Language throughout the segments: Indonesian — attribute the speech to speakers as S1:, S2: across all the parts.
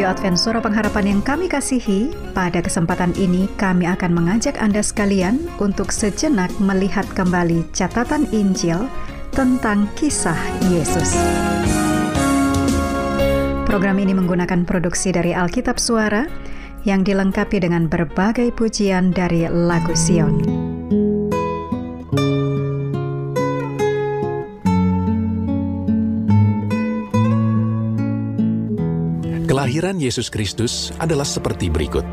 S1: Radio Advent Suara Pengharapan yang kami kasihi, pada kesempatan ini kami akan mengajak Anda sekalian untuk sejenak melihat kembali catatan Injil tentang kisah Yesus. Program ini menggunakan produksi dari Alkitab Suara yang dilengkapi dengan berbagai pujian dari lagu Sion.
S2: Kelahiran Yesus Kristus adalah seperti berikut.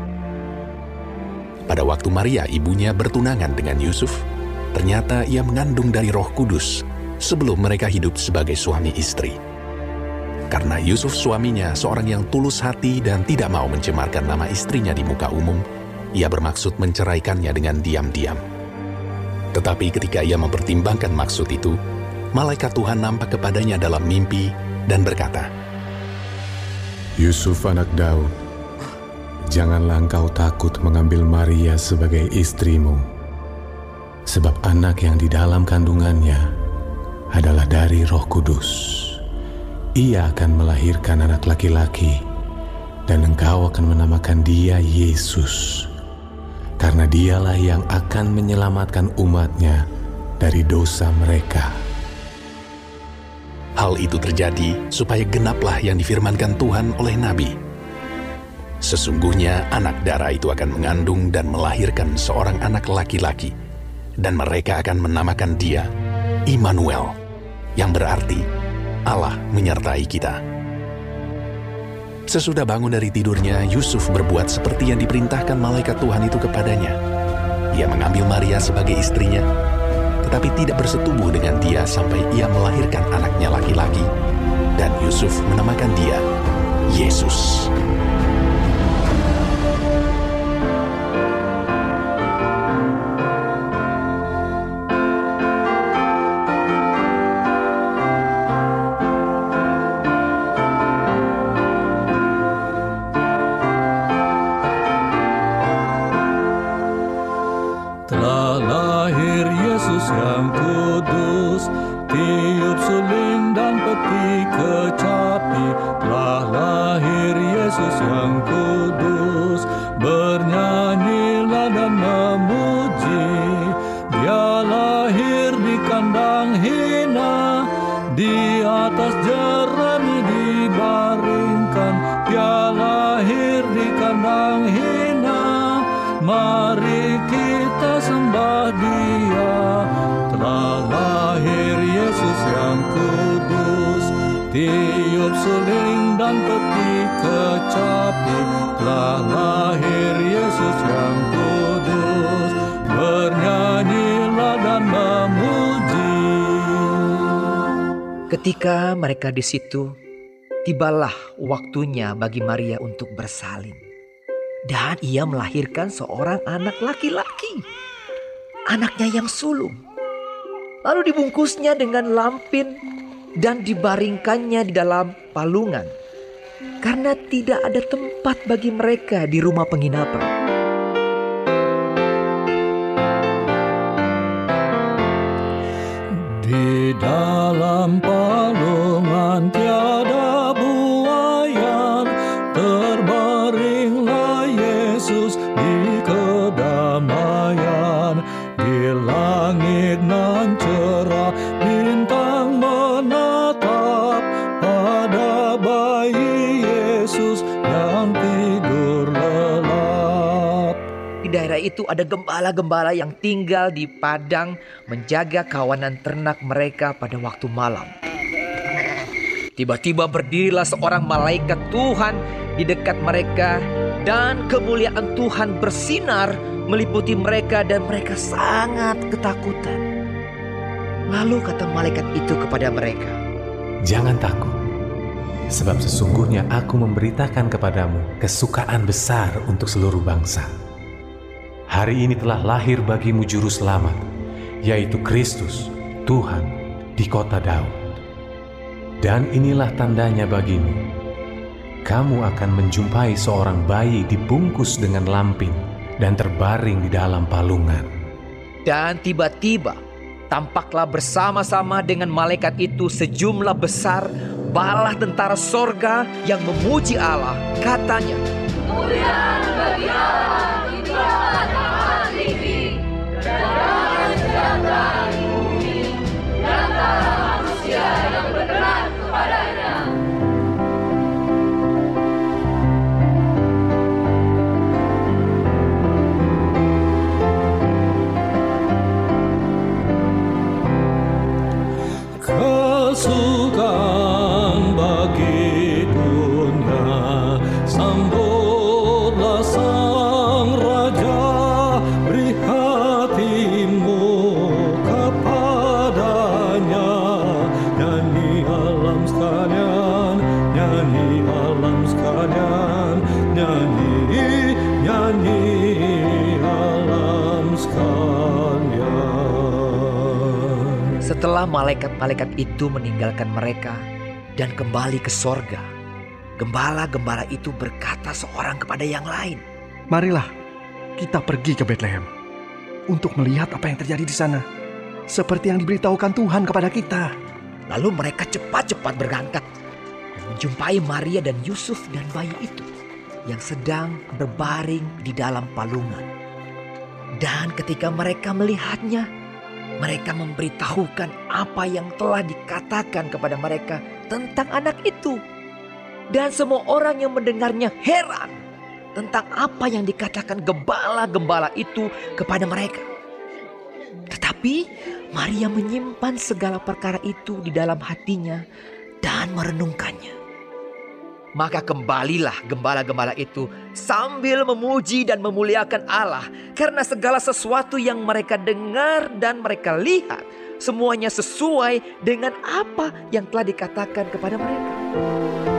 S2: Pada waktu Maria ibunya bertunangan dengan Yusuf, ternyata ia mengandung dari roh kudus sebelum mereka hidup sebagai suami istri. Karena Yusuf suaminya seorang yang tulus hati dan tidak mau mencemarkan nama istrinya di muka umum, ia bermaksud menceraikannya dengan diam-diam. Tetapi ketika ia mempertimbangkan maksud itu, malaikat Tuhan nampak kepadanya dalam mimpi dan berkata,
S3: Yusuf anak Daud, janganlah engkau takut mengambil Maria sebagai istrimu, sebab anak yang di dalam kandungannya adalah dari roh kudus. Ia akan melahirkan anak laki-laki, dan engkau akan menamakan dia Yesus, karena dialah yang akan menyelamatkan umatnya dari dosa mereka.
S2: Hal itu terjadi supaya genaplah yang difirmankan Tuhan oleh Nabi. Sesungguhnya anak darah itu akan mengandung dan melahirkan seorang anak laki-laki, dan mereka akan menamakan dia Immanuel, yang berarti Allah menyertai kita. Sesudah bangun dari tidurnya, Yusuf berbuat seperti yang diperintahkan malaikat Tuhan itu kepadanya. Ia mengambil Maria sebagai istrinya tetapi tidak bersetubuh dengan dia sampai ia melahirkan anaknya laki-laki, dan Yusuf menamakan dia Yesus.
S4: Tiup suling dan peti kecapi. Telah lahir Yesus yang kudus Bernyanyilah dan memuji
S5: Ketika mereka di situ Tibalah waktunya bagi Maria untuk bersalin. Dan ia melahirkan seorang anak laki-laki Anaknya yang sulung. Lalu dibungkusnya dengan lampin dan dibaringkannya di dalam palungan karena tidak ada tempat bagi mereka di rumah penginapan.
S4: Di dalam palungan
S5: itu ada gembala-gembala yang tinggal di padang menjaga kawanan ternak mereka pada waktu malam. Tiba-tiba berdirilah seorang malaikat Tuhan di dekat mereka dan kemuliaan Tuhan bersinar meliputi mereka dan mereka sangat ketakutan. Lalu kata malaikat itu kepada mereka,
S3: Jangan takut, sebab sesungguhnya aku memberitakan kepadamu kesukaan besar untuk seluruh bangsa. Hari ini telah lahir bagimu juru selamat, yaitu Kristus, Tuhan, di kota Daud. Dan inilah tandanya bagimu. Kamu akan menjumpai seorang bayi dibungkus dengan lampin dan terbaring di dalam palungan.
S5: Dan tiba-tiba tampaklah bersama-sama dengan malaikat itu sejumlah besar bala tentara sorga yang memuji Allah. Katanya,
S4: Kesukaan
S5: malaikat-malaikat itu meninggalkan mereka dan kembali ke sorga, gembala-gembala itu berkata seorang kepada yang lain,
S6: Marilah kita pergi ke Bethlehem untuk melihat apa yang terjadi di sana. Seperti yang diberitahukan Tuhan kepada kita.
S5: Lalu mereka cepat-cepat berangkat dan menjumpai Maria dan Yusuf dan bayi itu yang sedang berbaring di dalam palungan. Dan ketika mereka melihatnya, mereka memberitahukan apa yang telah dikatakan kepada mereka tentang anak itu. Dan semua orang yang mendengarnya heran tentang apa yang dikatakan gembala-gembala itu kepada mereka. Tetapi Maria menyimpan segala perkara itu di dalam hatinya dan merenungkannya. Maka kembalilah gembala-gembala itu sambil memuji dan memuliakan Allah karena segala sesuatu yang mereka dengar dan mereka lihat semuanya sesuai dengan apa yang telah dikatakan kepada mereka.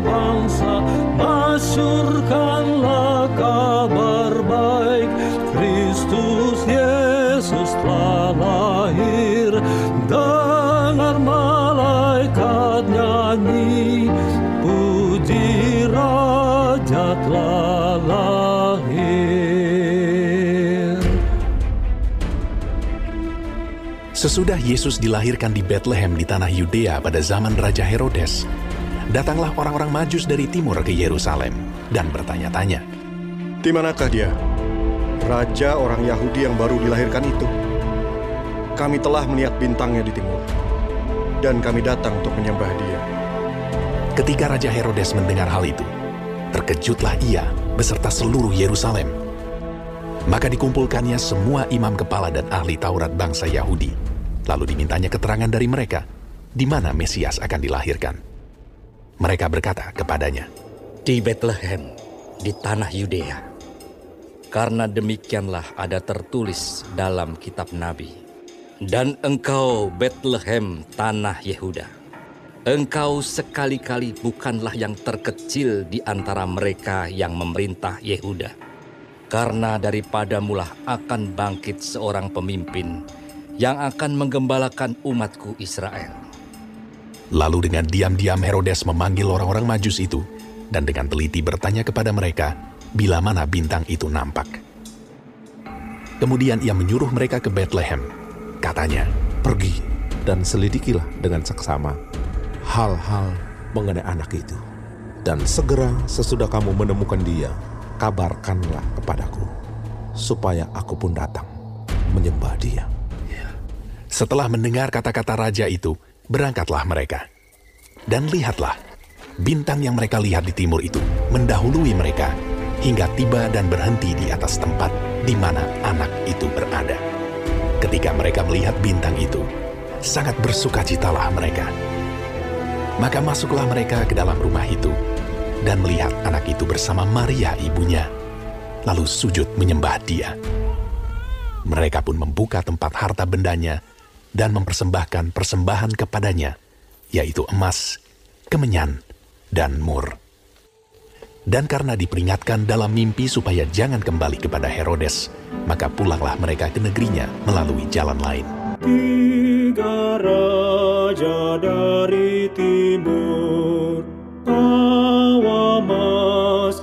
S4: Bangsa Masyurkanlah kabar baik. Kristus Yesus telah lahir Dengar malaikat nyanyi Puji Raja telah lahir.
S2: Sesudah Yesus dilahirkan di Bethlehem di tanah Yudea pada zaman Raja Herodes, datanglah orang-orang Majus dari timur ke Yerusalem dan bertanya-tanya,
S7: Di manakah dia? Raja orang Yahudi yang baru dilahirkan itu. Kami telah melihat bintangnya di timur. Dan kami datang untuk menyembah dia.
S2: Ketika Raja Herodes mendengar hal itu, terkejutlah ia beserta seluruh Yerusalem. Maka dikumpulkannya semua imam kepala dan ahli Taurat bangsa Yahudi. Lalu dimintanya keterangan dari mereka, di mana Mesias akan dilahirkan. Mereka berkata kepadanya,
S8: di Bethlehem di tanah Yudea. Karena demikianlah ada tertulis dalam kitab nabi. Dan engkau Bethlehem tanah Yehuda. Engkau sekali-kali bukanlah yang terkecil di antara mereka yang memerintah Yehuda. Karena daripadamulah akan bangkit seorang pemimpin yang akan menggembalakan umatku Israel.
S2: Lalu dengan diam-diam Herodes memanggil orang-orang majus itu dan dengan teliti bertanya kepada mereka bila mana bintang itu nampak. Kemudian ia menyuruh mereka ke Bethlehem. Katanya,
S9: Pergi dan selidikilah dengan seksama hal-hal mengenai anak itu. Dan segera sesudah kamu menemukan dia, kabarkanlah kepadaku, supaya aku pun datang menyembah dia.
S2: Setelah mendengar kata-kata raja itu, berangkatlah mereka. Dan lihatlah, bintang yang mereka lihat di timur itu mendahului mereka hingga tiba dan berhenti di atas tempat di mana anak itu berada. Ketika mereka melihat bintang itu, sangat bersukacitalah mereka. Maka masuklah mereka ke dalam rumah itu dan melihat anak itu bersama Maria ibunya, lalu sujud menyembah dia. Mereka pun membuka tempat harta bendanya dan mempersembahkan persembahan kepadanya, yaitu emas, kemenyan, dan mur. Dan karena diperingatkan dalam mimpi supaya jangan kembali kepada Herodes, maka pulanglah mereka ke negerinya melalui jalan lain.
S10: Tiga raja dari timur Bawa mas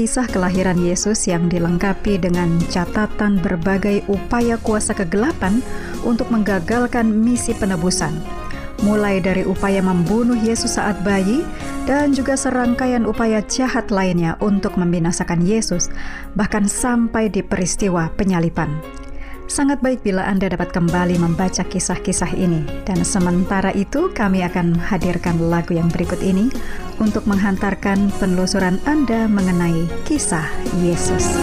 S11: kisah kelahiran Yesus yang dilengkapi dengan catatan berbagai upaya kuasa kegelapan untuk menggagalkan misi penebusan. Mulai dari upaya membunuh Yesus saat bayi dan juga serangkaian upaya jahat lainnya untuk membinasakan Yesus, bahkan sampai di peristiwa penyalipan. Sangat baik bila Anda dapat kembali membaca kisah-kisah ini. Dan sementara itu kami akan hadirkan lagu yang berikut ini untuk menghantarkan penelusuran Anda mengenai kisah Yesus.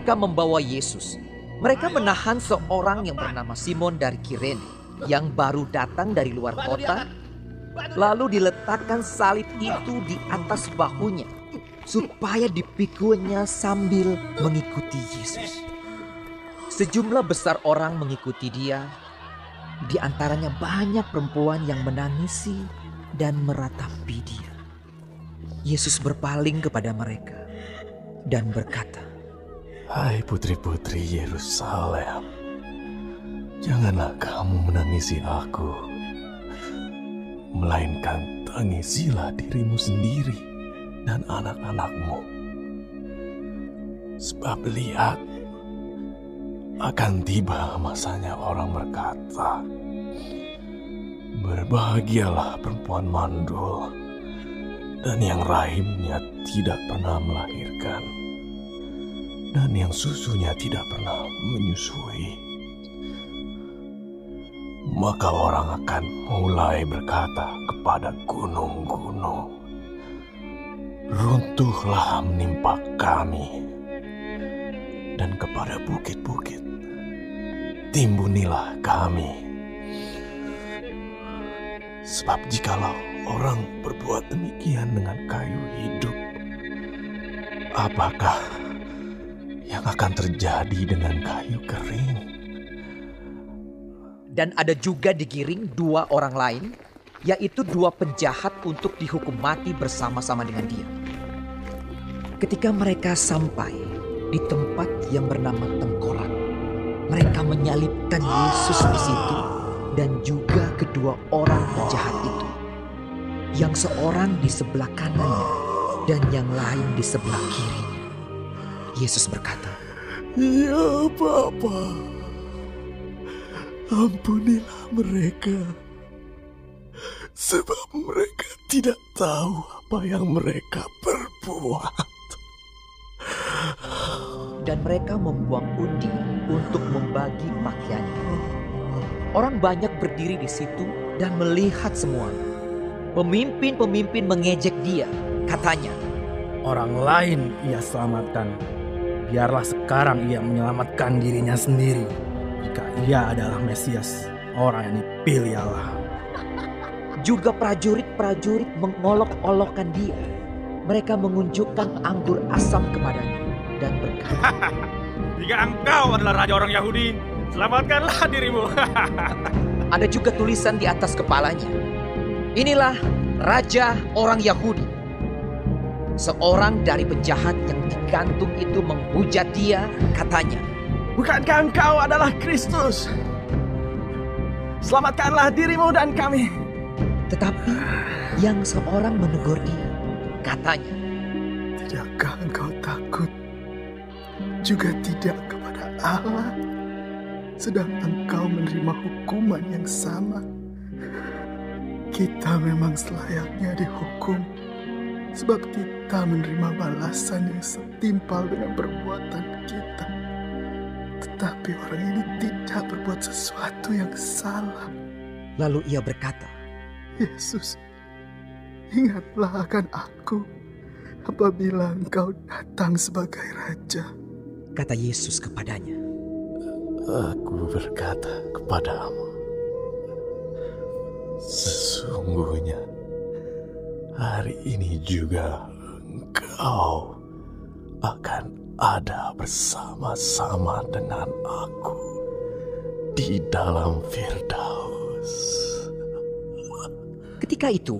S5: Mereka membawa Yesus, mereka menahan seorang yang bernama Simon dari Kirene yang baru datang dari luar kota. Lalu diletakkan salib itu di atas bahunya supaya dipikunya sambil mengikuti Yesus. Sejumlah besar orang mengikuti dia. Di antaranya banyak perempuan yang menangisi dan meratapi dia. Yesus berpaling kepada mereka dan berkata,
S12: Hai putri-putri Yerusalem, janganlah kamu menangisi aku, melainkan tangisilah dirimu sendiri dan anak-anakmu. Sebab lihat, akan tiba masanya orang berkata, Berbahagialah perempuan mandul dan yang rahimnya tidak pernah melahirkan dan yang susunya tidak pernah menyusui. Maka orang akan mulai berkata kepada gunung-gunung, Runtuhlah menimpa kami, dan kepada bukit-bukit, timbunilah kami. Sebab jikalau orang berbuat demikian dengan kayu hidup, apakah yang akan terjadi dengan kayu kering?
S5: Dan ada juga digiring dua orang lain, yaitu dua penjahat untuk dihukum mati bersama-sama dengan dia. Ketika mereka sampai di tempat yang bernama Tengkorak, mereka menyalibkan Yesus di situ dan juga kedua orang penjahat itu. Yang seorang di sebelah kanannya dan yang lain di sebelah kirinya. Yesus berkata,
S12: Ya Bapa, ampunilah mereka. Sebab mereka tidak tahu apa yang mereka perbuat.
S5: dan mereka membuang undi untuk membagi pakaiannya. Orang banyak berdiri di situ dan melihat semuanya. Pemimpin-pemimpin mengejek dia, katanya,
S13: Orang lain ia selamatkan. Biarlah sekarang ia menyelamatkan dirinya sendiri. Jika ia adalah Mesias, orang yang dipilih Allah.
S5: Juga prajurit-prajurit mengolok-olokkan dia. Mereka mengunjukkan anggur asam kepadanya dan berkata,
S14: Jika engkau adalah raja orang Yahudi, selamatkanlah dirimu.
S5: Ada juga tulisan di atas kepalanya. Inilah raja orang Yahudi. Seorang dari penjahat yang digantung itu menghujat dia, katanya,
S13: Bukankah engkau adalah Kristus? Selamatkanlah dirimu dan kami.
S5: Tetapi yang seorang menegur dia, katanya,
S12: Tidakkah engkau takut juga tidak kepada Allah? Sedang engkau menerima hukuman yang sama. Kita memang selayaknya dihukum sebab kita menerima balasan yang setimpal dengan perbuatan kita. Tetapi orang ini tidak berbuat sesuatu yang salah.
S5: Lalu ia berkata,
S12: Yesus, ingatlah akan aku apabila engkau datang sebagai raja.
S5: Kata Yesus kepadanya,
S12: Aku berkata kepadamu, sesungguhnya hari ini juga engkau akan ada bersama-sama dengan aku di dalam Firdaus.
S5: Ketika itu,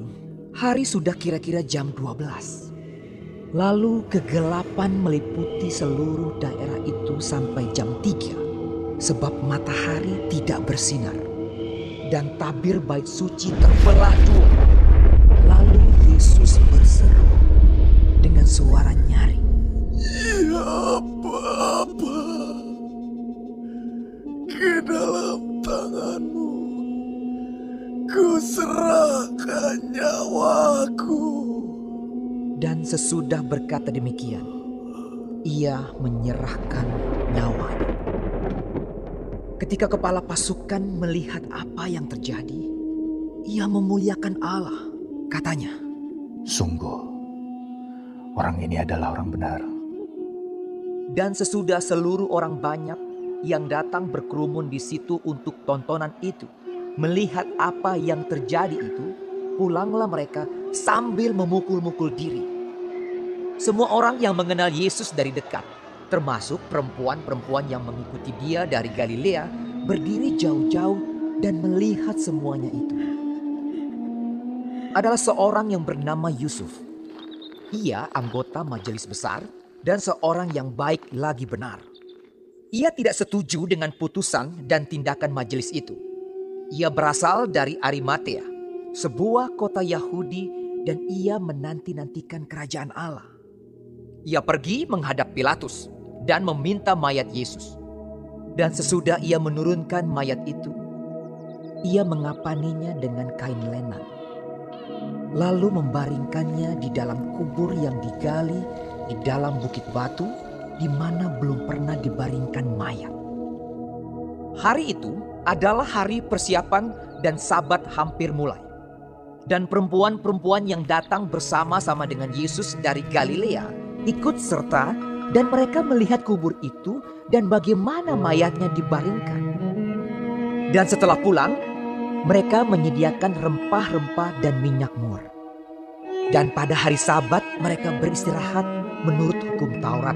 S5: hari sudah kira-kira jam 12. Lalu kegelapan meliputi seluruh daerah itu sampai jam 3. Sebab matahari tidak bersinar. Dan tabir bait suci terbelah dua. Yesus berseru dengan suara nyaring.
S12: Ya Bapa, ke dalam tanganmu ku serahkan nyawaku.
S5: Dan sesudah berkata demikian, ia menyerahkan nyawanya. Ketika kepala pasukan melihat apa yang terjadi, ia memuliakan Allah. Katanya,
S15: Sungguh, orang ini adalah orang benar.
S5: Dan sesudah seluruh orang banyak yang datang berkerumun di situ untuk tontonan itu, melihat apa yang terjadi itu, pulanglah mereka sambil memukul-mukul diri. Semua orang yang mengenal Yesus dari dekat, termasuk perempuan-perempuan yang mengikuti dia dari Galilea, berdiri jauh-jauh dan melihat semuanya itu. Adalah seorang yang bernama Yusuf. Ia anggota majelis besar dan seorang yang baik lagi benar. Ia tidak setuju dengan putusan dan tindakan majelis itu. Ia berasal dari Arimatea, sebuah kota Yahudi dan ia menanti-nantikan kerajaan Allah. Ia pergi menghadap Pilatus dan meminta mayat Yesus. Dan sesudah ia menurunkan mayat itu, ia mengapaninya dengan kain lenan. Lalu membaringkannya di dalam kubur yang digali di dalam bukit batu di mana belum pernah dibaringkan mayat. Hari itu adalah hari persiapan dan sabat hampir mulai. Dan perempuan-perempuan yang datang bersama-sama dengan Yesus dari Galilea ikut serta dan mereka melihat kubur itu dan bagaimana mayatnya dibaringkan. Dan setelah pulang, mereka menyediakan rempah-rempah dan minyak mur. Dan pada hari sabat mereka beristirahat menurut hukum Taurat.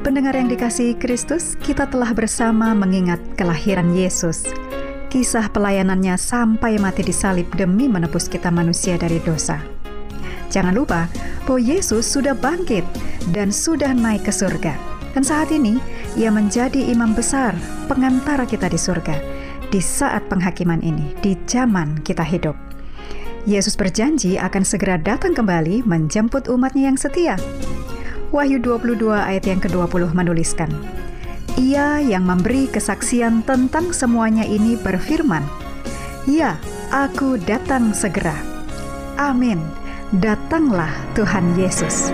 S1: Pendengar yang dikasihi Kristus, kita telah bersama mengingat kelahiran Yesus. Kisah pelayanannya sampai mati disalib demi menebus kita manusia dari dosa. Jangan lupa bahwa Yesus sudah bangkit dan sudah naik ke surga. Dan saat ini ia menjadi imam besar, pengantara kita di surga. Di saat penghakiman ini, di zaman kita hidup. Yesus berjanji akan segera datang kembali menjemput umatnya yang setia. Wahyu 22 ayat yang ke-20 menuliskan, Ia yang memberi kesaksian tentang semuanya ini berfirman, Ya, aku datang segera. Amin. Datanglah Tuhan Yesus.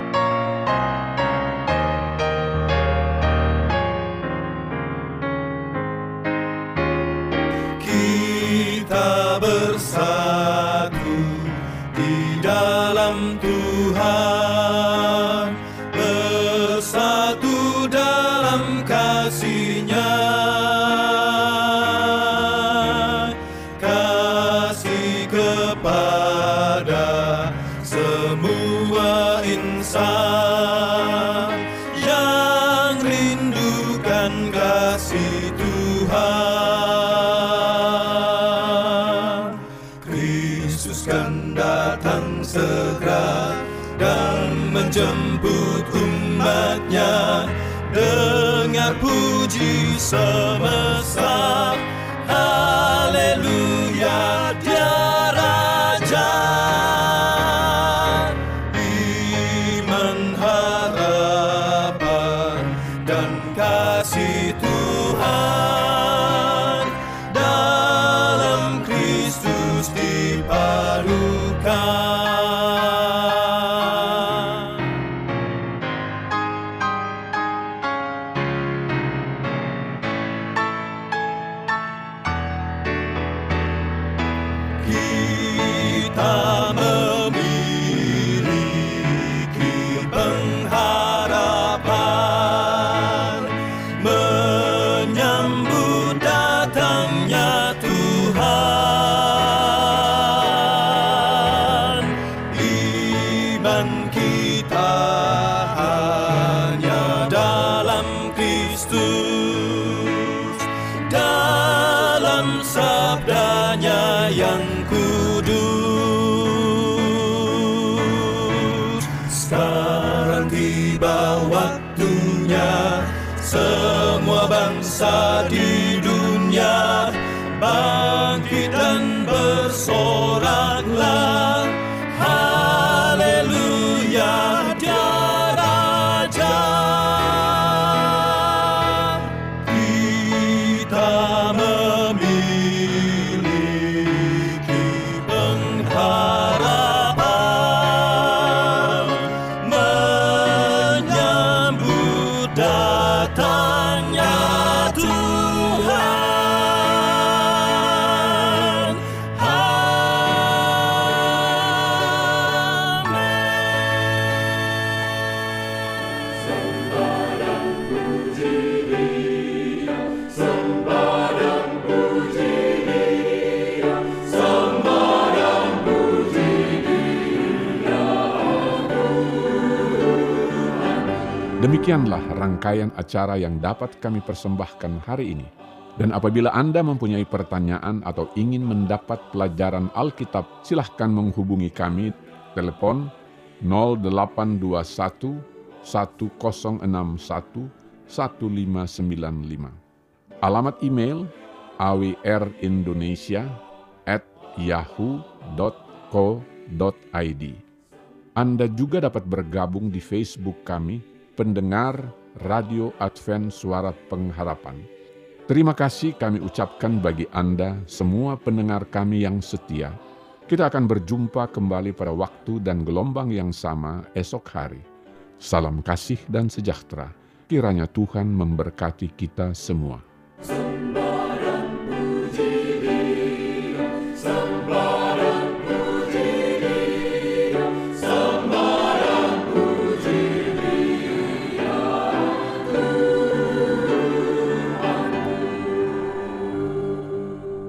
S16: Puji Kita
S17: Demikianlah rangkaian acara yang dapat kami persembahkan hari ini. Dan apabila Anda mempunyai pertanyaan atau ingin mendapat pelajaran Alkitab, silahkan menghubungi kami telepon 0821 1061 1595. Alamat email awrindonesia at. Anda juga dapat bergabung di Facebook kami, pendengar Radio Advent Suara Pengharapan. Terima kasih kami ucapkan bagi Anda, semua pendengar kami yang setia. Kita akan berjumpa kembali pada waktu dan gelombang yang sama esok hari. Salam kasih dan sejahtera. Kiranya Tuhan memberkati kita semua.